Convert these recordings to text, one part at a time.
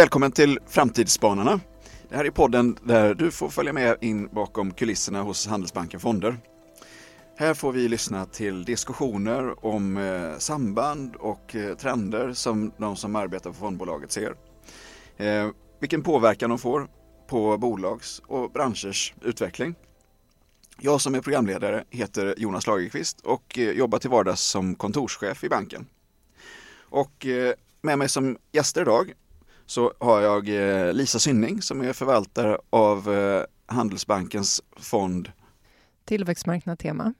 Välkommen till Framtidsspanarna. Det här är podden där du får följa med in bakom kulisserna hos Handelsbanken Fonder. Här får vi lyssna till diskussioner om eh, samband och eh, trender som de som arbetar på fondbolaget ser. Eh, vilken påverkan de får på bolags och branschers utveckling. Jag som är programledare heter Jonas Lagerqvist och jobbar till vardags som kontorschef i banken. Och med mig som gäster idag så har jag eh, Lisa Synning som är förvaltare av Handelsbankens fond Tillväxtmarknad Tema.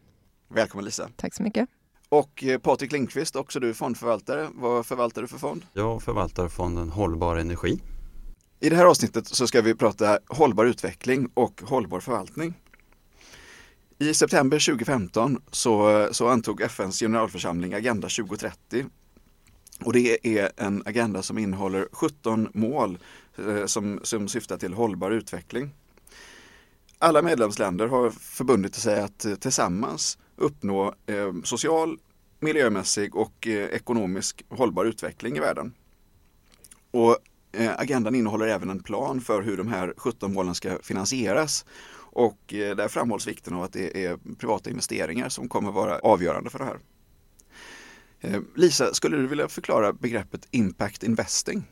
Välkommen Lisa. Tack så mycket. Och Patrik Lindqvist, också du fondförvaltare. Vad förvaltar du för fond? Jag förvaltar fonden Hållbar Energi. I det här avsnittet så ska vi prata hållbar utveckling och hållbar förvaltning. I september 2015 så, så antog FNs generalförsamling Agenda 2030 och det är en agenda som innehåller 17 mål eh, som, som syftar till hållbar utveckling. Alla medlemsländer har förbundit sig att eh, tillsammans uppnå eh, social, miljömässig och eh, ekonomisk hållbar utveckling i världen. Och eh, agendan innehåller även en plan för hur de här 17 målen ska finansieras och eh, där framhålls vikten av att det är privata investeringar som kommer vara avgörande för det här. Eh, Lisa, skulle du vilja förklara begreppet impact investing?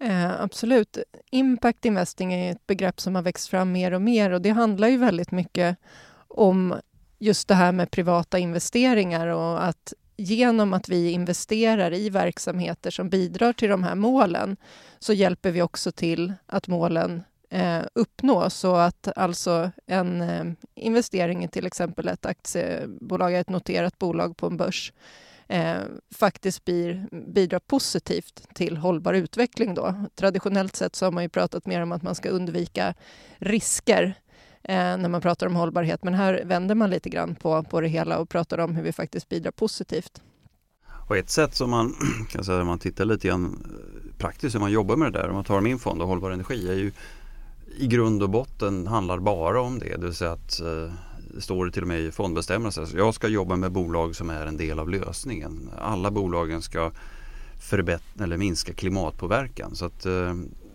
Eh, absolut. Impact investing är ett begrepp som har växt fram mer och mer och det handlar ju väldigt mycket om just det här med privata investeringar och att genom att vi investerar i verksamheter som bidrar till de här målen så hjälper vi också till att målen eh, uppnå. Så att alltså en eh, investering i till exempel ett aktiebolag, ett noterat bolag på en börs eh, faktiskt blir, bidrar positivt till hållbar utveckling. Då. Traditionellt sett så har man ju pratat mer om att man ska undvika risker eh, när man pratar om hållbarhet, men här vänder man lite grann på, på det hela och pratar om hur vi faktiskt bidrar positivt. Och ett sätt som man kan säga, om man tittar lite grann eh, praktiskt hur man jobbar med det där, om man tar min fond och hållbar energi, är ju i grund och botten handlar bara om det. Det vill säga att eh, det står till och med i fondbestämmelser. Alltså, jag ska jobba med bolag som är en del av lösningen. Alla bolagen ska förbättra eller minska klimatpåverkan. Så att eh,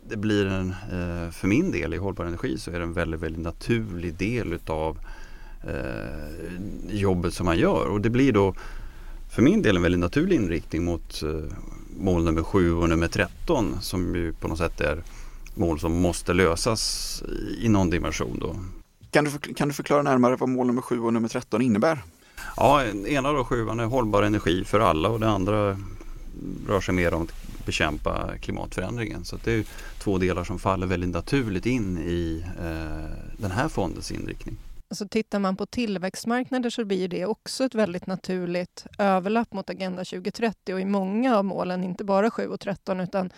det blir en, eh, för min del i hållbar energi så är det en väldigt, väldigt naturlig del utav jobbet som man gör. Och det blir då för min del en väldigt naturlig inriktning mot mål nummer 7 och nummer 13 som ju på något sätt är mål som måste lösas i någon dimension. Då. Kan du, kan du förklara närmare vad mål nummer 7 och nummer 13 innebär? Ja, ena då sjuan är hållbar energi för alla och det andra rör sig mer om att bekämpa klimatförändringen. Så det är två delar som faller väldigt naturligt in i eh, den här fondens inriktning. Alltså tittar man på tillväxtmarknader så blir det också ett väldigt naturligt överlapp mot Agenda 2030 och i många av målen, inte bara 7 och 13 utan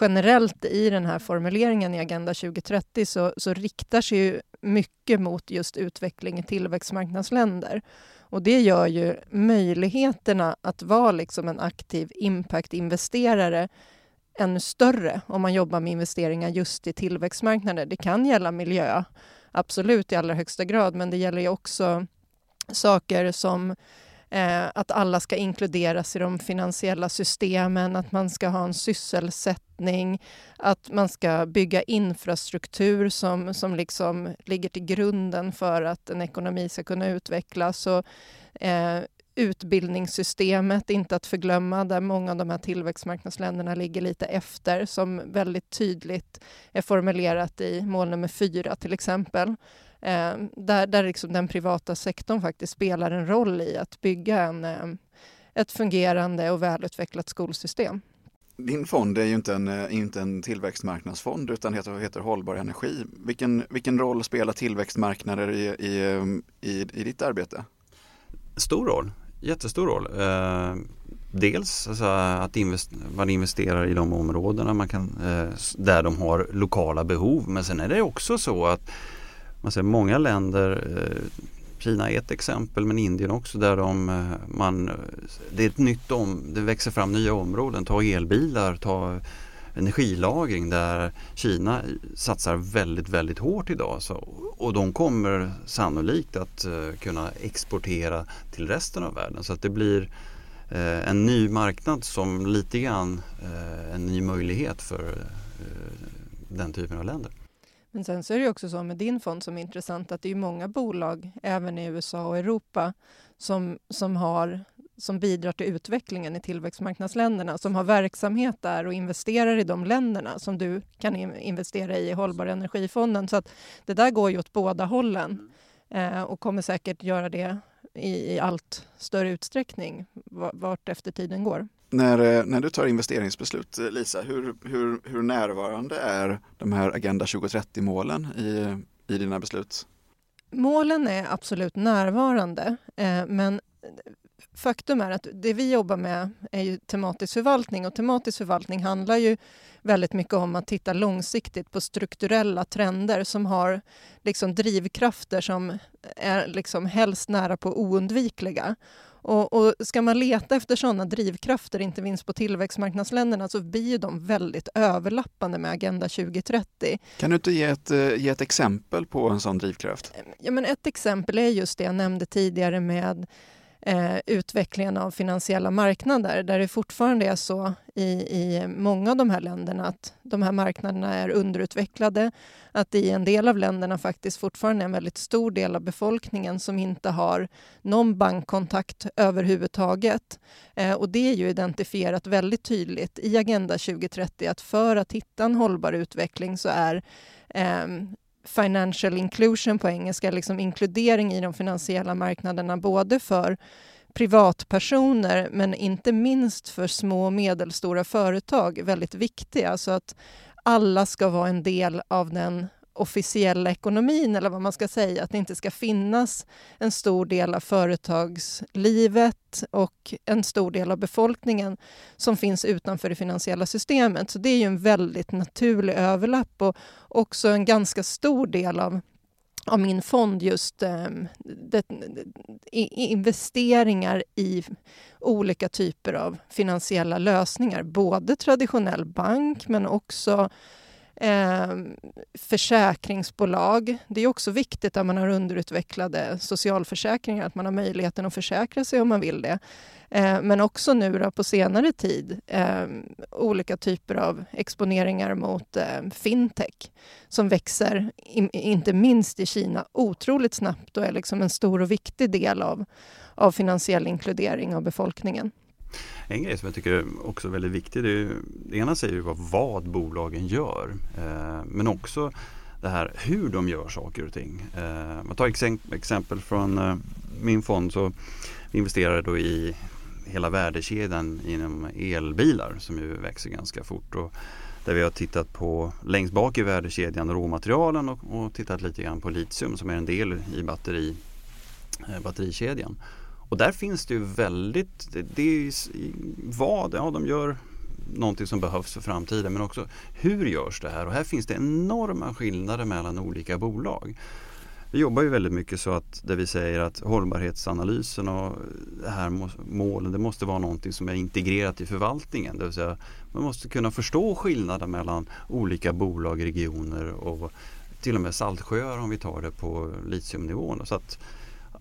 generellt i den här formuleringen i Agenda 2030 så, så riktar sig ju mycket mot just utveckling i tillväxtmarknadsländer. Och det gör ju möjligheterna att vara liksom en aktiv impact-investerare ännu större om man jobbar med investeringar just i tillväxtmarknader. Det kan gälla miljö, absolut i allra högsta grad, men det gäller ju också saker som eh, att alla ska inkluderas i de finansiella systemen, att man ska ha en sysselsättning, att man ska bygga infrastruktur som, som liksom ligger till grunden för att en ekonomi ska kunna utvecklas. Och, eh, utbildningssystemet, inte att förglömma, där många av de här tillväxtmarknadsländerna ligger lite efter, som väldigt tydligt är formulerat i mål nummer fyra till exempel. Eh, där där liksom den privata sektorn faktiskt spelar en roll i att bygga en, eh, ett fungerande och välutvecklat skolsystem. Din fond är ju inte en, eh, inte en tillväxtmarknadsfond utan heter, heter Hållbar energi. Vilken, vilken roll spelar tillväxtmarknader i, i, eh, i, i ditt arbete? Stor roll, jättestor roll. Eh, dels alltså, att invest man investerar i de områdena man kan, eh, där de har lokala behov men sen är det också så att man ser många länder, eh, Kina är ett exempel men Indien också där de, eh, man, eh, det är ett nytt om, det växer fram nya områden. Ta elbilar, ta energilagring där Kina satsar väldigt, väldigt hårt idag. Så, och de kommer sannolikt att uh, kunna exportera till resten av världen. Så att det blir en ny marknad som lite grann en ny möjlighet för den typen av länder. Men sen så är det också så med din fond som är intressant att det är många bolag även i USA och Europa som, som, har, som bidrar till utvecklingen i tillväxtmarknadsländerna som har verksamhet där och investerar i de länderna som du kan investera i i Hållbar energifonden. Så att det där går ju åt båda hållen eh, och kommer säkert göra det i, i allt större utsträckning vart efter tiden går. När, eh, när du tar investeringsbeslut, eh, Lisa, hur, hur, hur närvarande är de här Agenda 2030-målen i, i dina beslut? Målen är absolut närvarande, eh, men faktum är att det vi jobbar med är ju tematisk förvaltning och tematisk förvaltning handlar ju väldigt mycket om att titta långsiktigt på strukturella trender som har liksom drivkrafter som är liksom helst nära på oundvikliga. Och, och, ska man leta efter sådana drivkrafter, inte minst på tillväxtmarknadsländerna, så blir de väldigt överlappande med Agenda 2030. Kan du inte ge ett, eh, ge ett exempel på en sån drivkraft? Ja, men ett exempel är just det jag nämnde tidigare med eh, utvecklingen av finansiella marknader där det fortfarande är så i, i många av de här länderna att de här marknaderna är underutvecklade. Att i en del av länderna faktiskt fortfarande är en väldigt stor del av befolkningen som inte har någon bankkontakt överhuvudtaget. Eh, och det är ju identifierat väldigt tydligt i Agenda 2030 att för att hitta en hållbar utveckling så är eh, financial inclusion på engelska, liksom inkludering i de finansiella marknaderna både för privatpersoner men inte minst för små och medelstora företag väldigt viktiga. Så att alla ska vara en del av den officiella ekonomin eller vad man ska säga, att det inte ska finnas en stor del av företagslivet och en stor del av befolkningen som finns utanför det finansiella systemet. Så det är ju en väldigt naturlig överlapp och också en ganska stor del av av min fond just um, det, investeringar i olika typer av finansiella lösningar. Både traditionell bank men också eh, försäkringsbolag. Det är också viktigt att man har underutvecklade socialförsäkringar, att man har möjligheten att försäkra sig om man vill det. Eh, men också nu då, på senare tid eh, olika typer av exponeringar mot eh, fintech som växer, in, inte minst i Kina, otroligt snabbt och är liksom en stor och viktig del av, av finansiell inkludering av befolkningen. En grej som jag tycker också är väldigt viktig, det, är, det ena säger ju vad, vad bolagen gör eh, men också det här hur de gör saker och ting. Eh, man tar exempel, exempel från eh, min fond så vi investerar då i hela värdekedjan inom elbilar som ju växer ganska fort. Och där vi har tittat på längst bak i värdekedjan råmaterialen och, och tittat lite grann på litium som är en del i batteri, eh, batterikedjan. Och där finns det ju väldigt, det, är vad, ja de gör någonting som behövs för framtiden men också hur görs det här? Och här finns det enorma skillnader mellan olika bolag. Vi jobbar ju väldigt mycket så att där vi säger att hållbarhetsanalysen och det här målen det måste vara någonting som är integrerat i förvaltningen. Det vill säga man måste kunna förstå skillnaden mellan olika bolag, regioner och till och med saltsjöar om vi tar det på litiumnivån. Så att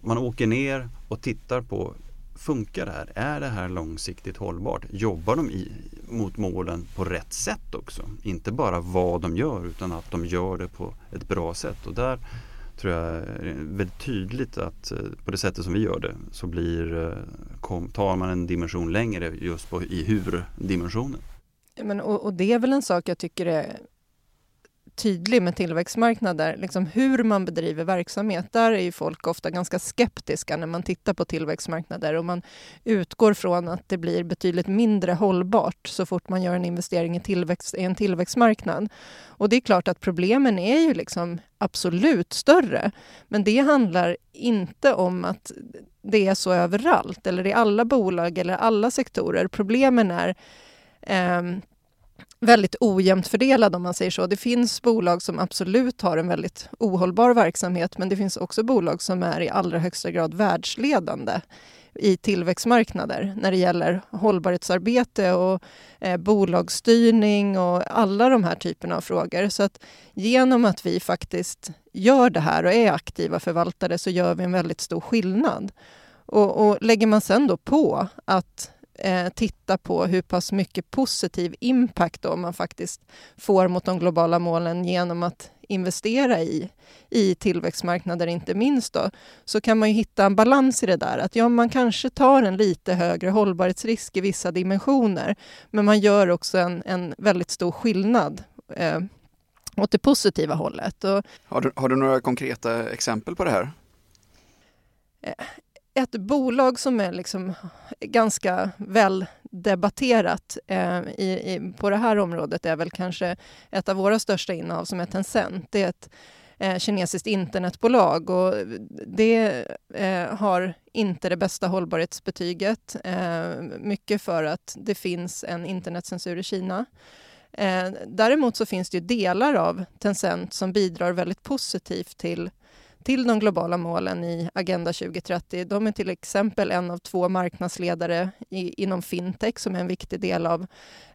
man åker ner och tittar på Funkar det här? Är det här långsiktigt hållbart? Jobbar de i, mot målen på rätt sätt också? Inte bara vad de gör utan att de gör det på ett bra sätt. Och där tror jag är väldigt tydligt att eh, på det sättet som vi gör det så blir, eh, kom, tar man en dimension längre just på, i hur-dimensionen. Men, och, och, det är väl en sak jag tycker är tydlig med tillväxtmarknader, liksom hur man bedriver verksamhet. Där är ju folk ofta ganska skeptiska när man tittar på tillväxtmarknader och man utgår från att det blir betydligt mindre hållbart så fort man gör en investering i, tillväxt, i en tillväxtmarknad. Och det är klart att problemen är ju liksom absolut större, men det handlar inte om att det är så överallt eller i alla bolag eller alla sektorer. Problemen är eh, väldigt ojämnt fördelad om man säger så. Det finns bolag som absolut har en väldigt ohållbar verksamhet men det finns också bolag som är i allra högsta grad världsledande i tillväxtmarknader när det gäller hållbarhetsarbete och eh, bolagsstyrning och alla de här typerna av frågor. Så att genom att vi faktiskt gör det här och är aktiva förvaltare så gör vi en väldigt stor skillnad. Och, och lägger man sen då på att eh, titta på hur pass mycket positiv impact då man faktiskt får mot de globala målen genom att investera i, i tillväxtmarknader inte minst då, så kan man ju hitta en balans i det där. Att ja, man kanske tar en lite högre hållbarhetsrisk i vissa dimensioner, men man gör också en, en väldigt stor skillnad eh, åt det positiva hållet. Och, har, du, har du några konkreta exempel på det här? Ett bolag som är liksom ganska väl debatterat eh, i, i, på det här området är väl kanske ett av våra största innehav som är Tencent. Det är ett eh, kinesiskt internetbolag och det eh, har inte det bästa hållbarhetsbetyget. Eh, mycket för att det finns en internetcensur i Kina. Eh, däremot så finns det delar av Tencent som bidrar väldigt positivt till till de globala målen i Agenda 2030. De är till exempel en av två marknadsledare i, inom fintech som är en viktig del av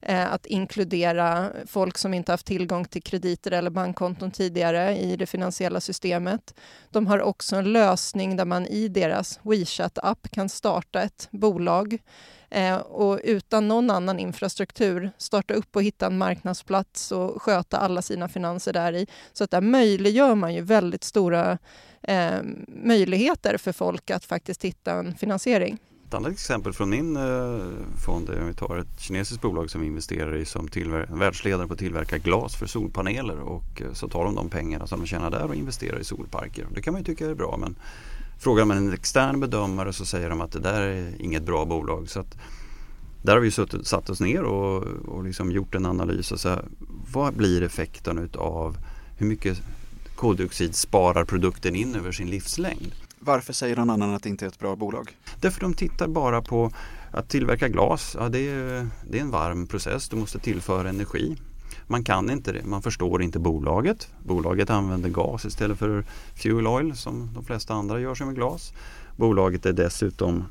eh, att inkludera folk som inte haft tillgång till krediter eller bankkonton tidigare i det finansiella systemet. De har också en lösning där man i deras WeChat-app kan starta ett bolag eh, och utan någon annan infrastruktur starta upp och hitta en marknadsplats och sköta alla sina finanser där i. Så att där möjliggör man ju väldigt stora eh, möjligheter för folk att faktiskt hitta en finansiering. Ett annat exempel från min eh, fond är om vi tar ett kinesiskt bolag som vi investerar i som världsledare på att tillverka glas för solpaneler och eh, så tar de de pengarna som de tjänar där och investerar i solparker. Det kan man ju tycka är bra men Frågar man en extern bedömare så säger de att det där är inget bra bolag. Så att där har vi suttit, satt oss ner och, och liksom gjort en analys. Och så här, vad blir effekten av hur mycket koldioxid sparar produkten in över sin livslängd? Varför säger någon annan att det inte är ett bra bolag? Därför de tittar bara på att tillverka glas. Ja, det, är, det är en varm process. Du måste tillföra energi. Man kan inte det, man förstår inte bolaget. Bolaget använder gas istället för fuel oil som de flesta andra gör sig med glas. Bolaget är dessutom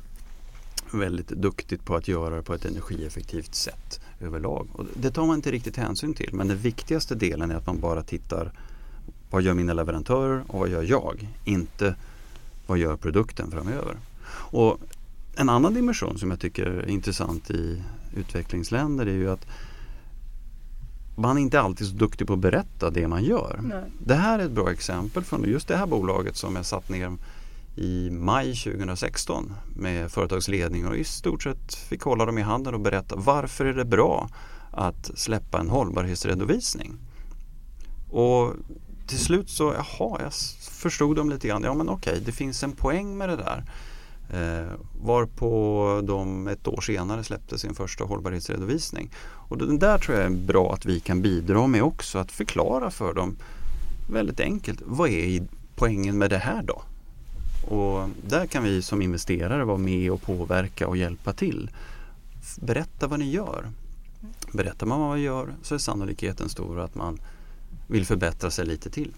väldigt duktigt på att göra det på ett energieffektivt sätt överlag. Och det tar man inte riktigt hänsyn till men den viktigaste delen är att man bara tittar vad gör mina leverantörer och vad gör jag? Inte vad gör produkten framöver? Och en annan dimension som jag tycker är intressant i utvecklingsländer är ju att man är inte alltid så duktig på att berätta det man gör. Nej. Det här är ett bra exempel från just det här bolaget som jag satt ner i maj 2016 med företagsledning och i stort sett fick hålla dem i handen och berätta varför är det bra att släppa en hållbarhetsredovisning. Och till slut så, jaha, jag förstod dem lite grann. Ja men okej, det finns en poäng med det där. Eh, varpå de ett år senare släppte sin första hållbarhetsredovisning. Och den där tror jag är bra att vi kan bidra med också, att förklara för dem väldigt enkelt, vad är poängen med det här då? Och där kan vi som investerare vara med och påverka och hjälpa till. Berätta vad ni gör. Berättar man vad man gör så är sannolikheten stor att man vill förbättra sig lite till.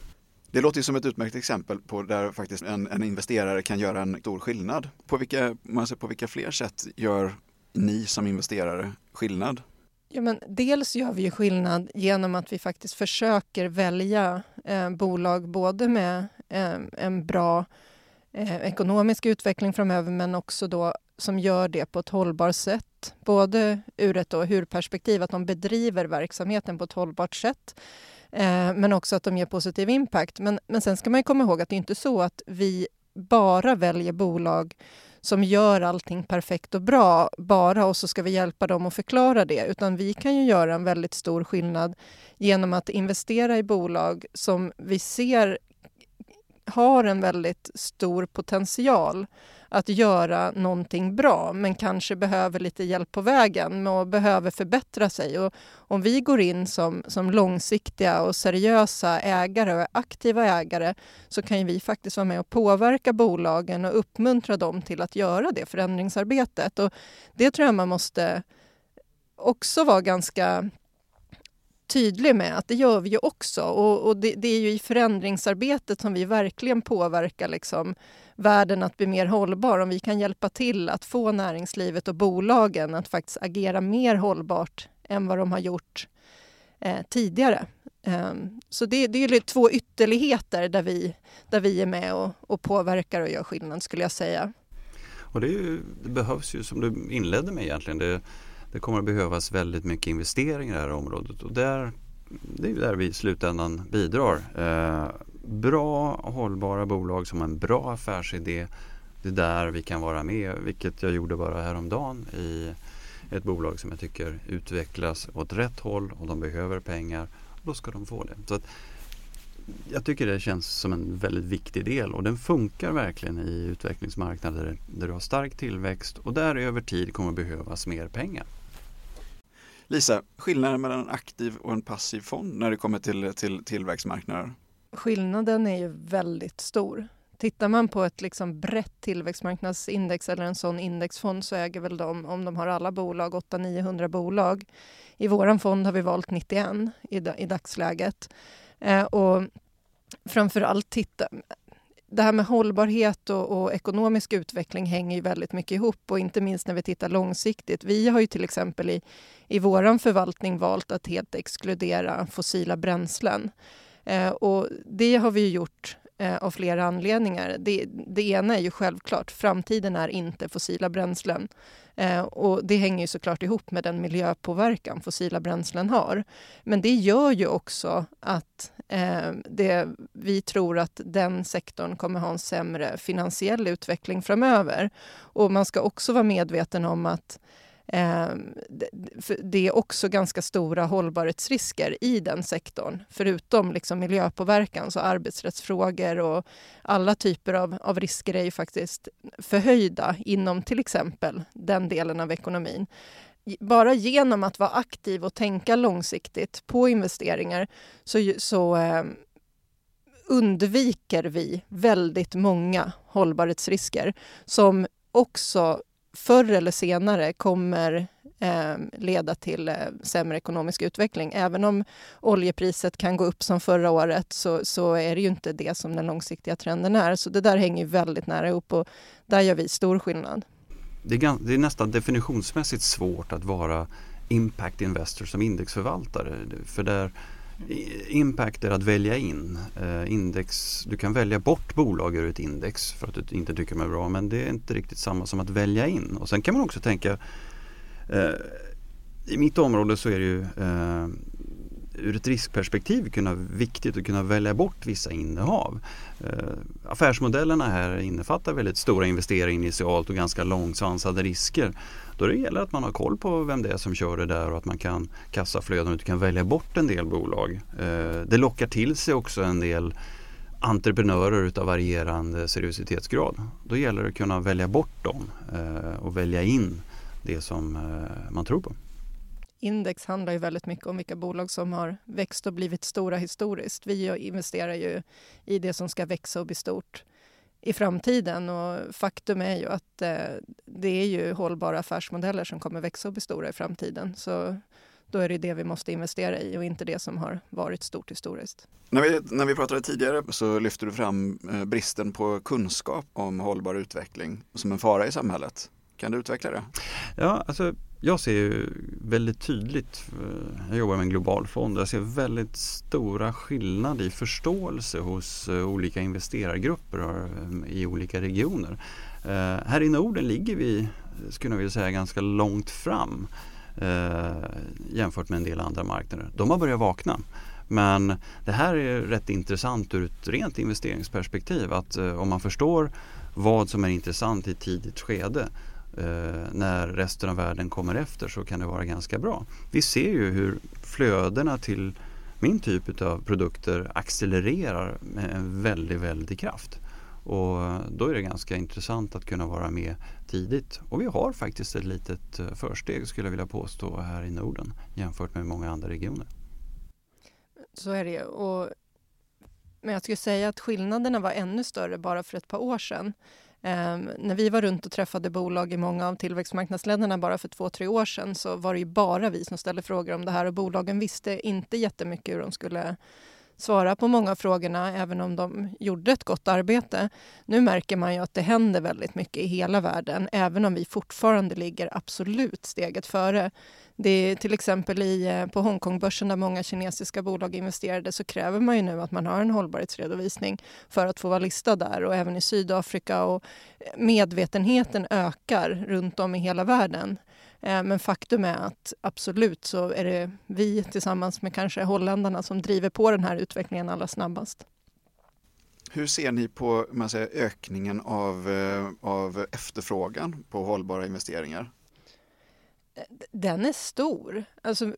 Det låter som ett utmärkt exempel på där faktiskt en, en investerare kan göra en stor skillnad. På vilka, man på vilka fler sätt gör ni som investerare skillnad? Ja, men dels gör vi ju skillnad genom att vi faktiskt försöker välja eh, bolag både med eh, en bra eh, ekonomisk utveckling framöver men också då som gör det på ett hållbart sätt. Både ur ett hur-perspektiv, att de bedriver verksamheten på ett hållbart sätt Eh, men också att de ger positiv impact. Men, men sen ska man komma ihåg att det är inte så att vi bara väljer bolag som gör allting perfekt och bra bara och så ska vi hjälpa dem att förklara det. Utan vi kan ju göra en väldigt stor skillnad genom att investera i bolag som vi ser har en väldigt stor potential att göra någonting bra men kanske behöver lite hjälp på vägen och behöver förbättra sig. Och om vi går in som, som långsiktiga och seriösa ägare och aktiva ägare så kan vi faktiskt vara med och påverka bolagen och uppmuntra dem till att göra det förändringsarbetet. Och det tror jag man måste också vara ganska tydlig med att det gör vi ju också. Och, och det, det, är ju i förändringsarbetet som vi verkligen påverkar liksom, världen att bli mer hållbar. Om vi kan hjälpa till att få näringslivet och bolagen att faktiskt agera mer hållbart än vad de har gjort eh, tidigare. Eh, så det, det är två ytterligheter där vi, där vi är med och, och påverkar och gör skillnad skulle jag säga. Och det, ju, det, behövs ju som du inledde med egentligen. Det, det kommer att behövas väldigt mycket investeringar i det här området och där, det är där vi i slutändan bidrar. Eh, bra hållbara bolag som har en bra affärsidé. Det är där vi kan vara med, vilket jag gjorde bara häromdagen i ett bolag som jag tycker utvecklas åt rätt håll och de behöver pengar. Då ska de få det. Så att, jag tycker det känns som en väldigt viktig del och den funkar verkligen i utvecklingsmarknader där du har stark tillväxt och där över tid kommer behövas mer pengar. Lisa, skillnaden mellan en aktiv och en passiv fond när det kommer till, till tillväxtmarknader? Skillnaden är ju väldigt stor. Tittar man på ett liksom brett tillväxtmarknadsindex eller en sån indexfond så äger väl de, om de har alla bolag, 800-900 bolag. I vår fond har vi valt 91 i, i dagsläget. Eh, och framför allt titta, det här med hållbarhet och, och, ekonomisk utveckling hänger ju väldigt mycket ihop och inte minst när vi tittar långsiktigt. Vi har ju till exempel i, i vår förvaltning valt att helt exkludera fossila bränslen. Eh, och det har vi gjort eh, av flera anledningar. Det, det, ena är ju självklart, framtiden är inte fossila bränslen. Eh, och det hänger ju såklart ihop med den miljöpåverkan fossila bränslen har. Men det gör ju också att eh, det, vi tror att den sektorn kommer ha en sämre finansiell utveckling framöver. Och man ska också vara medveten om att Ehm, det är också ganska stora hållbarhetsrisker i den sektorn. Förutom liksom miljöpåverkan, så arbetsrättsfrågor och alla typer av, av risker är ju faktiskt förhöjda inom till exempel den delen av ekonomin. Bara genom att vara aktiv och tänka långsiktigt på investeringar så, så eh, undviker vi väldigt många hållbarhetsrisker som också förr eller senare kommer eh, leda till eh, sämre ekonomisk utveckling. Även om oljepriset kan gå upp som förra året så, så är det ju inte det som den långsiktiga trenden är. Så det där hänger väldigt nära ihop och där gör vi stor skillnad. Det är, det är nästan definitionsmässigt svårt att vara impact investor som indexförvaltare. För där Impact är att välja in eh, index. Du kan välja bort bolag ur ett index för att du inte tycker de är bra men det är inte riktigt samma som att välja in. Och sen kan man också tänka eh, i mitt område så är det ju eh, ur ett riskperspektiv kunna, viktigt att kunna välja bort vissa innehav. Eh, affärsmodellerna här innefattar väldigt stora investeringar initialt och ganska långsansade risker. Då det gäller att man har koll på vem det är som kör det där och att man kan kassaflöden och kan välja bort en del bolag. Eh, det lockar till sig också en del entreprenörer utav varierande seriositetsgrad. Då gäller det att kunna välja bort dem eh, och välja in det som eh, man tror på. Index handlar ju väldigt mycket om vilka bolag som har växt och blivit stora historiskt. Vi investerar ju i det som ska växa och bli stort i framtiden. Och faktum är ju att eh, det är ju hållbara affärsmodeller som kommer växa och bli stora i framtiden. Så då är det det vi måste investera i och inte det som har varit stort historiskt. När vi, när vi pratade tidigare så lyfte du fram eh, bristen på kunskap om hållbar utveckling som en fara i samhället. Kan du utveckla det? Ja, alltså jag ser ju väldigt tydligt, eh, jag jobbar med en global fond, jag ser väldigt stora skillnader i förståelse hos eh, olika investerargrupper eh, i olika regioner. Här i Norden ligger vi, skulle jag vilja säga, ganska långt fram jämfört med en del andra marknader. De har börjat vakna. Men det här är rätt intressant ur ett rent investeringsperspektiv att om man förstår vad som är intressant i ett tidigt skede Eh, när resten av världen kommer efter så kan det vara ganska bra. Vi ser ju hur flödena till min typ av produkter accelererar med en väldigt, väldig kraft. Och då är det ganska intressant att kunna vara med tidigt. Och vi har faktiskt ett litet eh, försteg skulle jag vilja påstå här i Norden jämfört med många andra regioner. Så är det och Men jag skulle säga att skillnaderna var ännu större bara för ett par år sedan. Um, när vi var runt och träffade bolag i många av tillväxtmarknadsländerna bara för två, tre år sedan så var det ju bara vi som ställde frågor om det här och bolagen visste inte jättemycket hur de skulle svara på många av frågorna, även om de gjorde ett gott arbete. Nu märker man ju att det händer väldigt mycket i hela världen, även om vi fortfarande ligger absolut steget före. Det är till exempel i, eh, på Hongkongbörsen där många kinesiska bolag investerade så kräver man ju nu att man har en hållbarhetsredovisning för att få vara listad där och även i Sydafrika och eh, medvetenheten ökar runt om i hela världen. Eh, men faktum är att absolut så är det vi tillsammans med kanske holländarna som driver på den här utvecklingen allra snabbast. Hur ser ni på man säger, ökningen av, eh, av efterfrågan på hållbara investeringar? Den är stor. Alltså,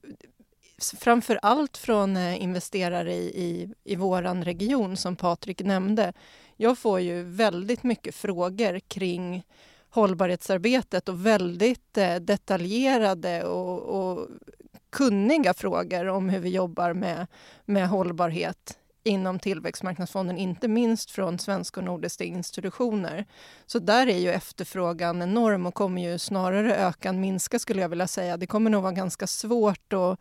framför allt från eh, investerare i, i, i vår region som Patrik nämnde. Jag får ju väldigt mycket frågor kring hållbarhetsarbetet och väldigt eh, detaljerade och, och, kunniga frågor om hur vi jobbar med, med hållbarhet inom tillväxtmarknadsfonden, inte minst från svenska och nordiska institutioner. Så där är ju efterfrågan enorm och kommer ju snarare öka än minska skulle jag vilja säga. Det kommer nog vara ganska svårt att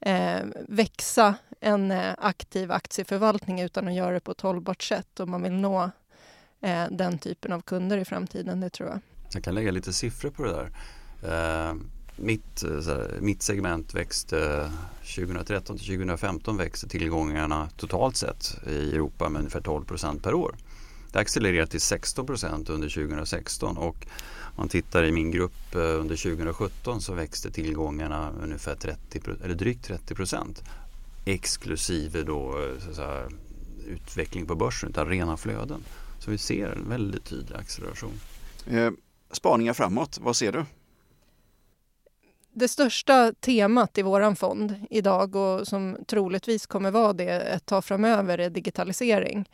eh, växa en eh, aktiv aktieförvaltning utan att göra det på ett hållbart sätt om man vill nå eh, den typen av kunder i framtiden, det tror jag. Jag kan lägga lite siffror på det där. Eh, mitt, eh, här, mitt segment växte eh, 2013 till 2015 växte tillgångarna totalt sett i Europa med ungefär 12 procent per år. Det accelererade till 16 procent under 2016 och om man tittar i min grupp eh, under 2017 så växte tillgångarna ungefär 30, eller drygt 30 procent exklusive då så utveckling på börsen utan rena flöden. Så vi ser en väldigt tydlig acceleration. Eh, spaningar framåt, vad ser du? Det största temat i vår fond idag och som troligtvis kommer vara det ett tag framöver är digitalisering.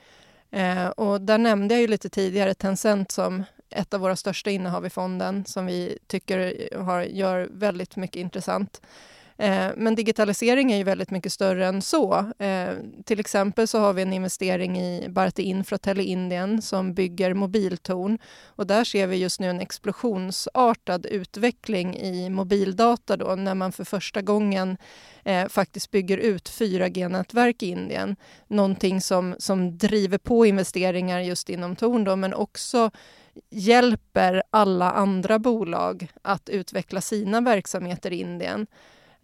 Eh, och där nämnde jag ju lite tidigare Tencent som ett av våra största innehav i fonden som vi tycker har, gör väldigt mycket intressant. Eh, men digitalisering är ju väldigt mycket större än så. Eh, till exempel så har vi en investering i Bharti Infratel i Indien som bygger mobiltorn. Och där ser vi just nu en explosionsartad utveckling i mobildata då, när man för första gången eh, faktiskt bygger ut 4G-nätverk i Indien. Någonting som, som driver på investeringar just inom torn då, men också hjälper alla andra bolag att utveckla sina verksamheter i Indien.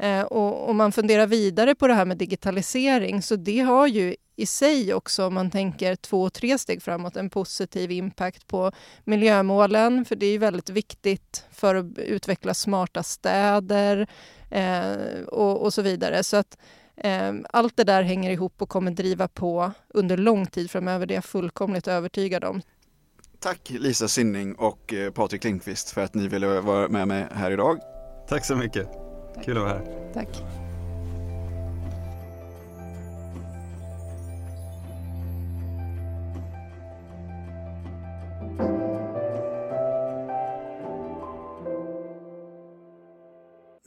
Eh, och om man funderar vidare på det här med digitalisering så det har ju i sig också, om man tänker två, tre steg framåt, en positiv impact på miljömålen. För det är väldigt viktigt för att utveckla smarta städer eh, och, och, så vidare. Så att eh, allt det där hänger ihop och kommer driva på under lång tid framöver. Det är jag fullkomligt övertygad om. Tack Lisa Sinning och eh, Patrik Lindqvist för att ni ville vara med mig här idag. Tack så mycket. Kul att vara här. Tack.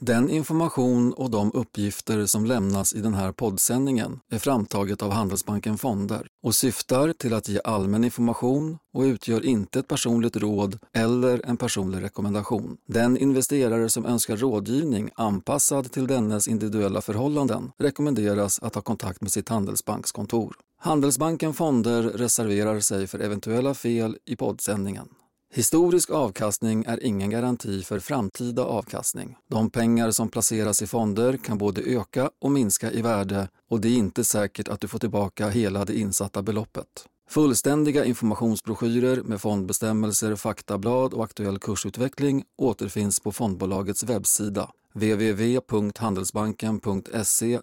Den information och de uppgifter som lämnas i den här poddsändningen är framtaget av Handelsbanken Fonder och syftar till att ge allmän information och utgör inte ett personligt råd eller en personlig rekommendation. Den investerare som önskar rådgivning anpassad till dennes individuella förhållanden rekommenderas att ha kontakt med sitt Handelsbankskontor. Handelsbanken Fonder reserverar sig för eventuella fel i poddsändningen. Historisk avkastning är ingen garanti för framtida avkastning. De pengar som placeras i fonder kan både öka och minska i värde och det är inte säkert att du får tillbaka hela det insatta beloppet. Fullständiga informationsbroschyrer med fondbestämmelser, faktablad och aktuell kursutveckling återfinns på fondbolagets webbsida www.handelsbanken.se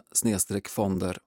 fonder.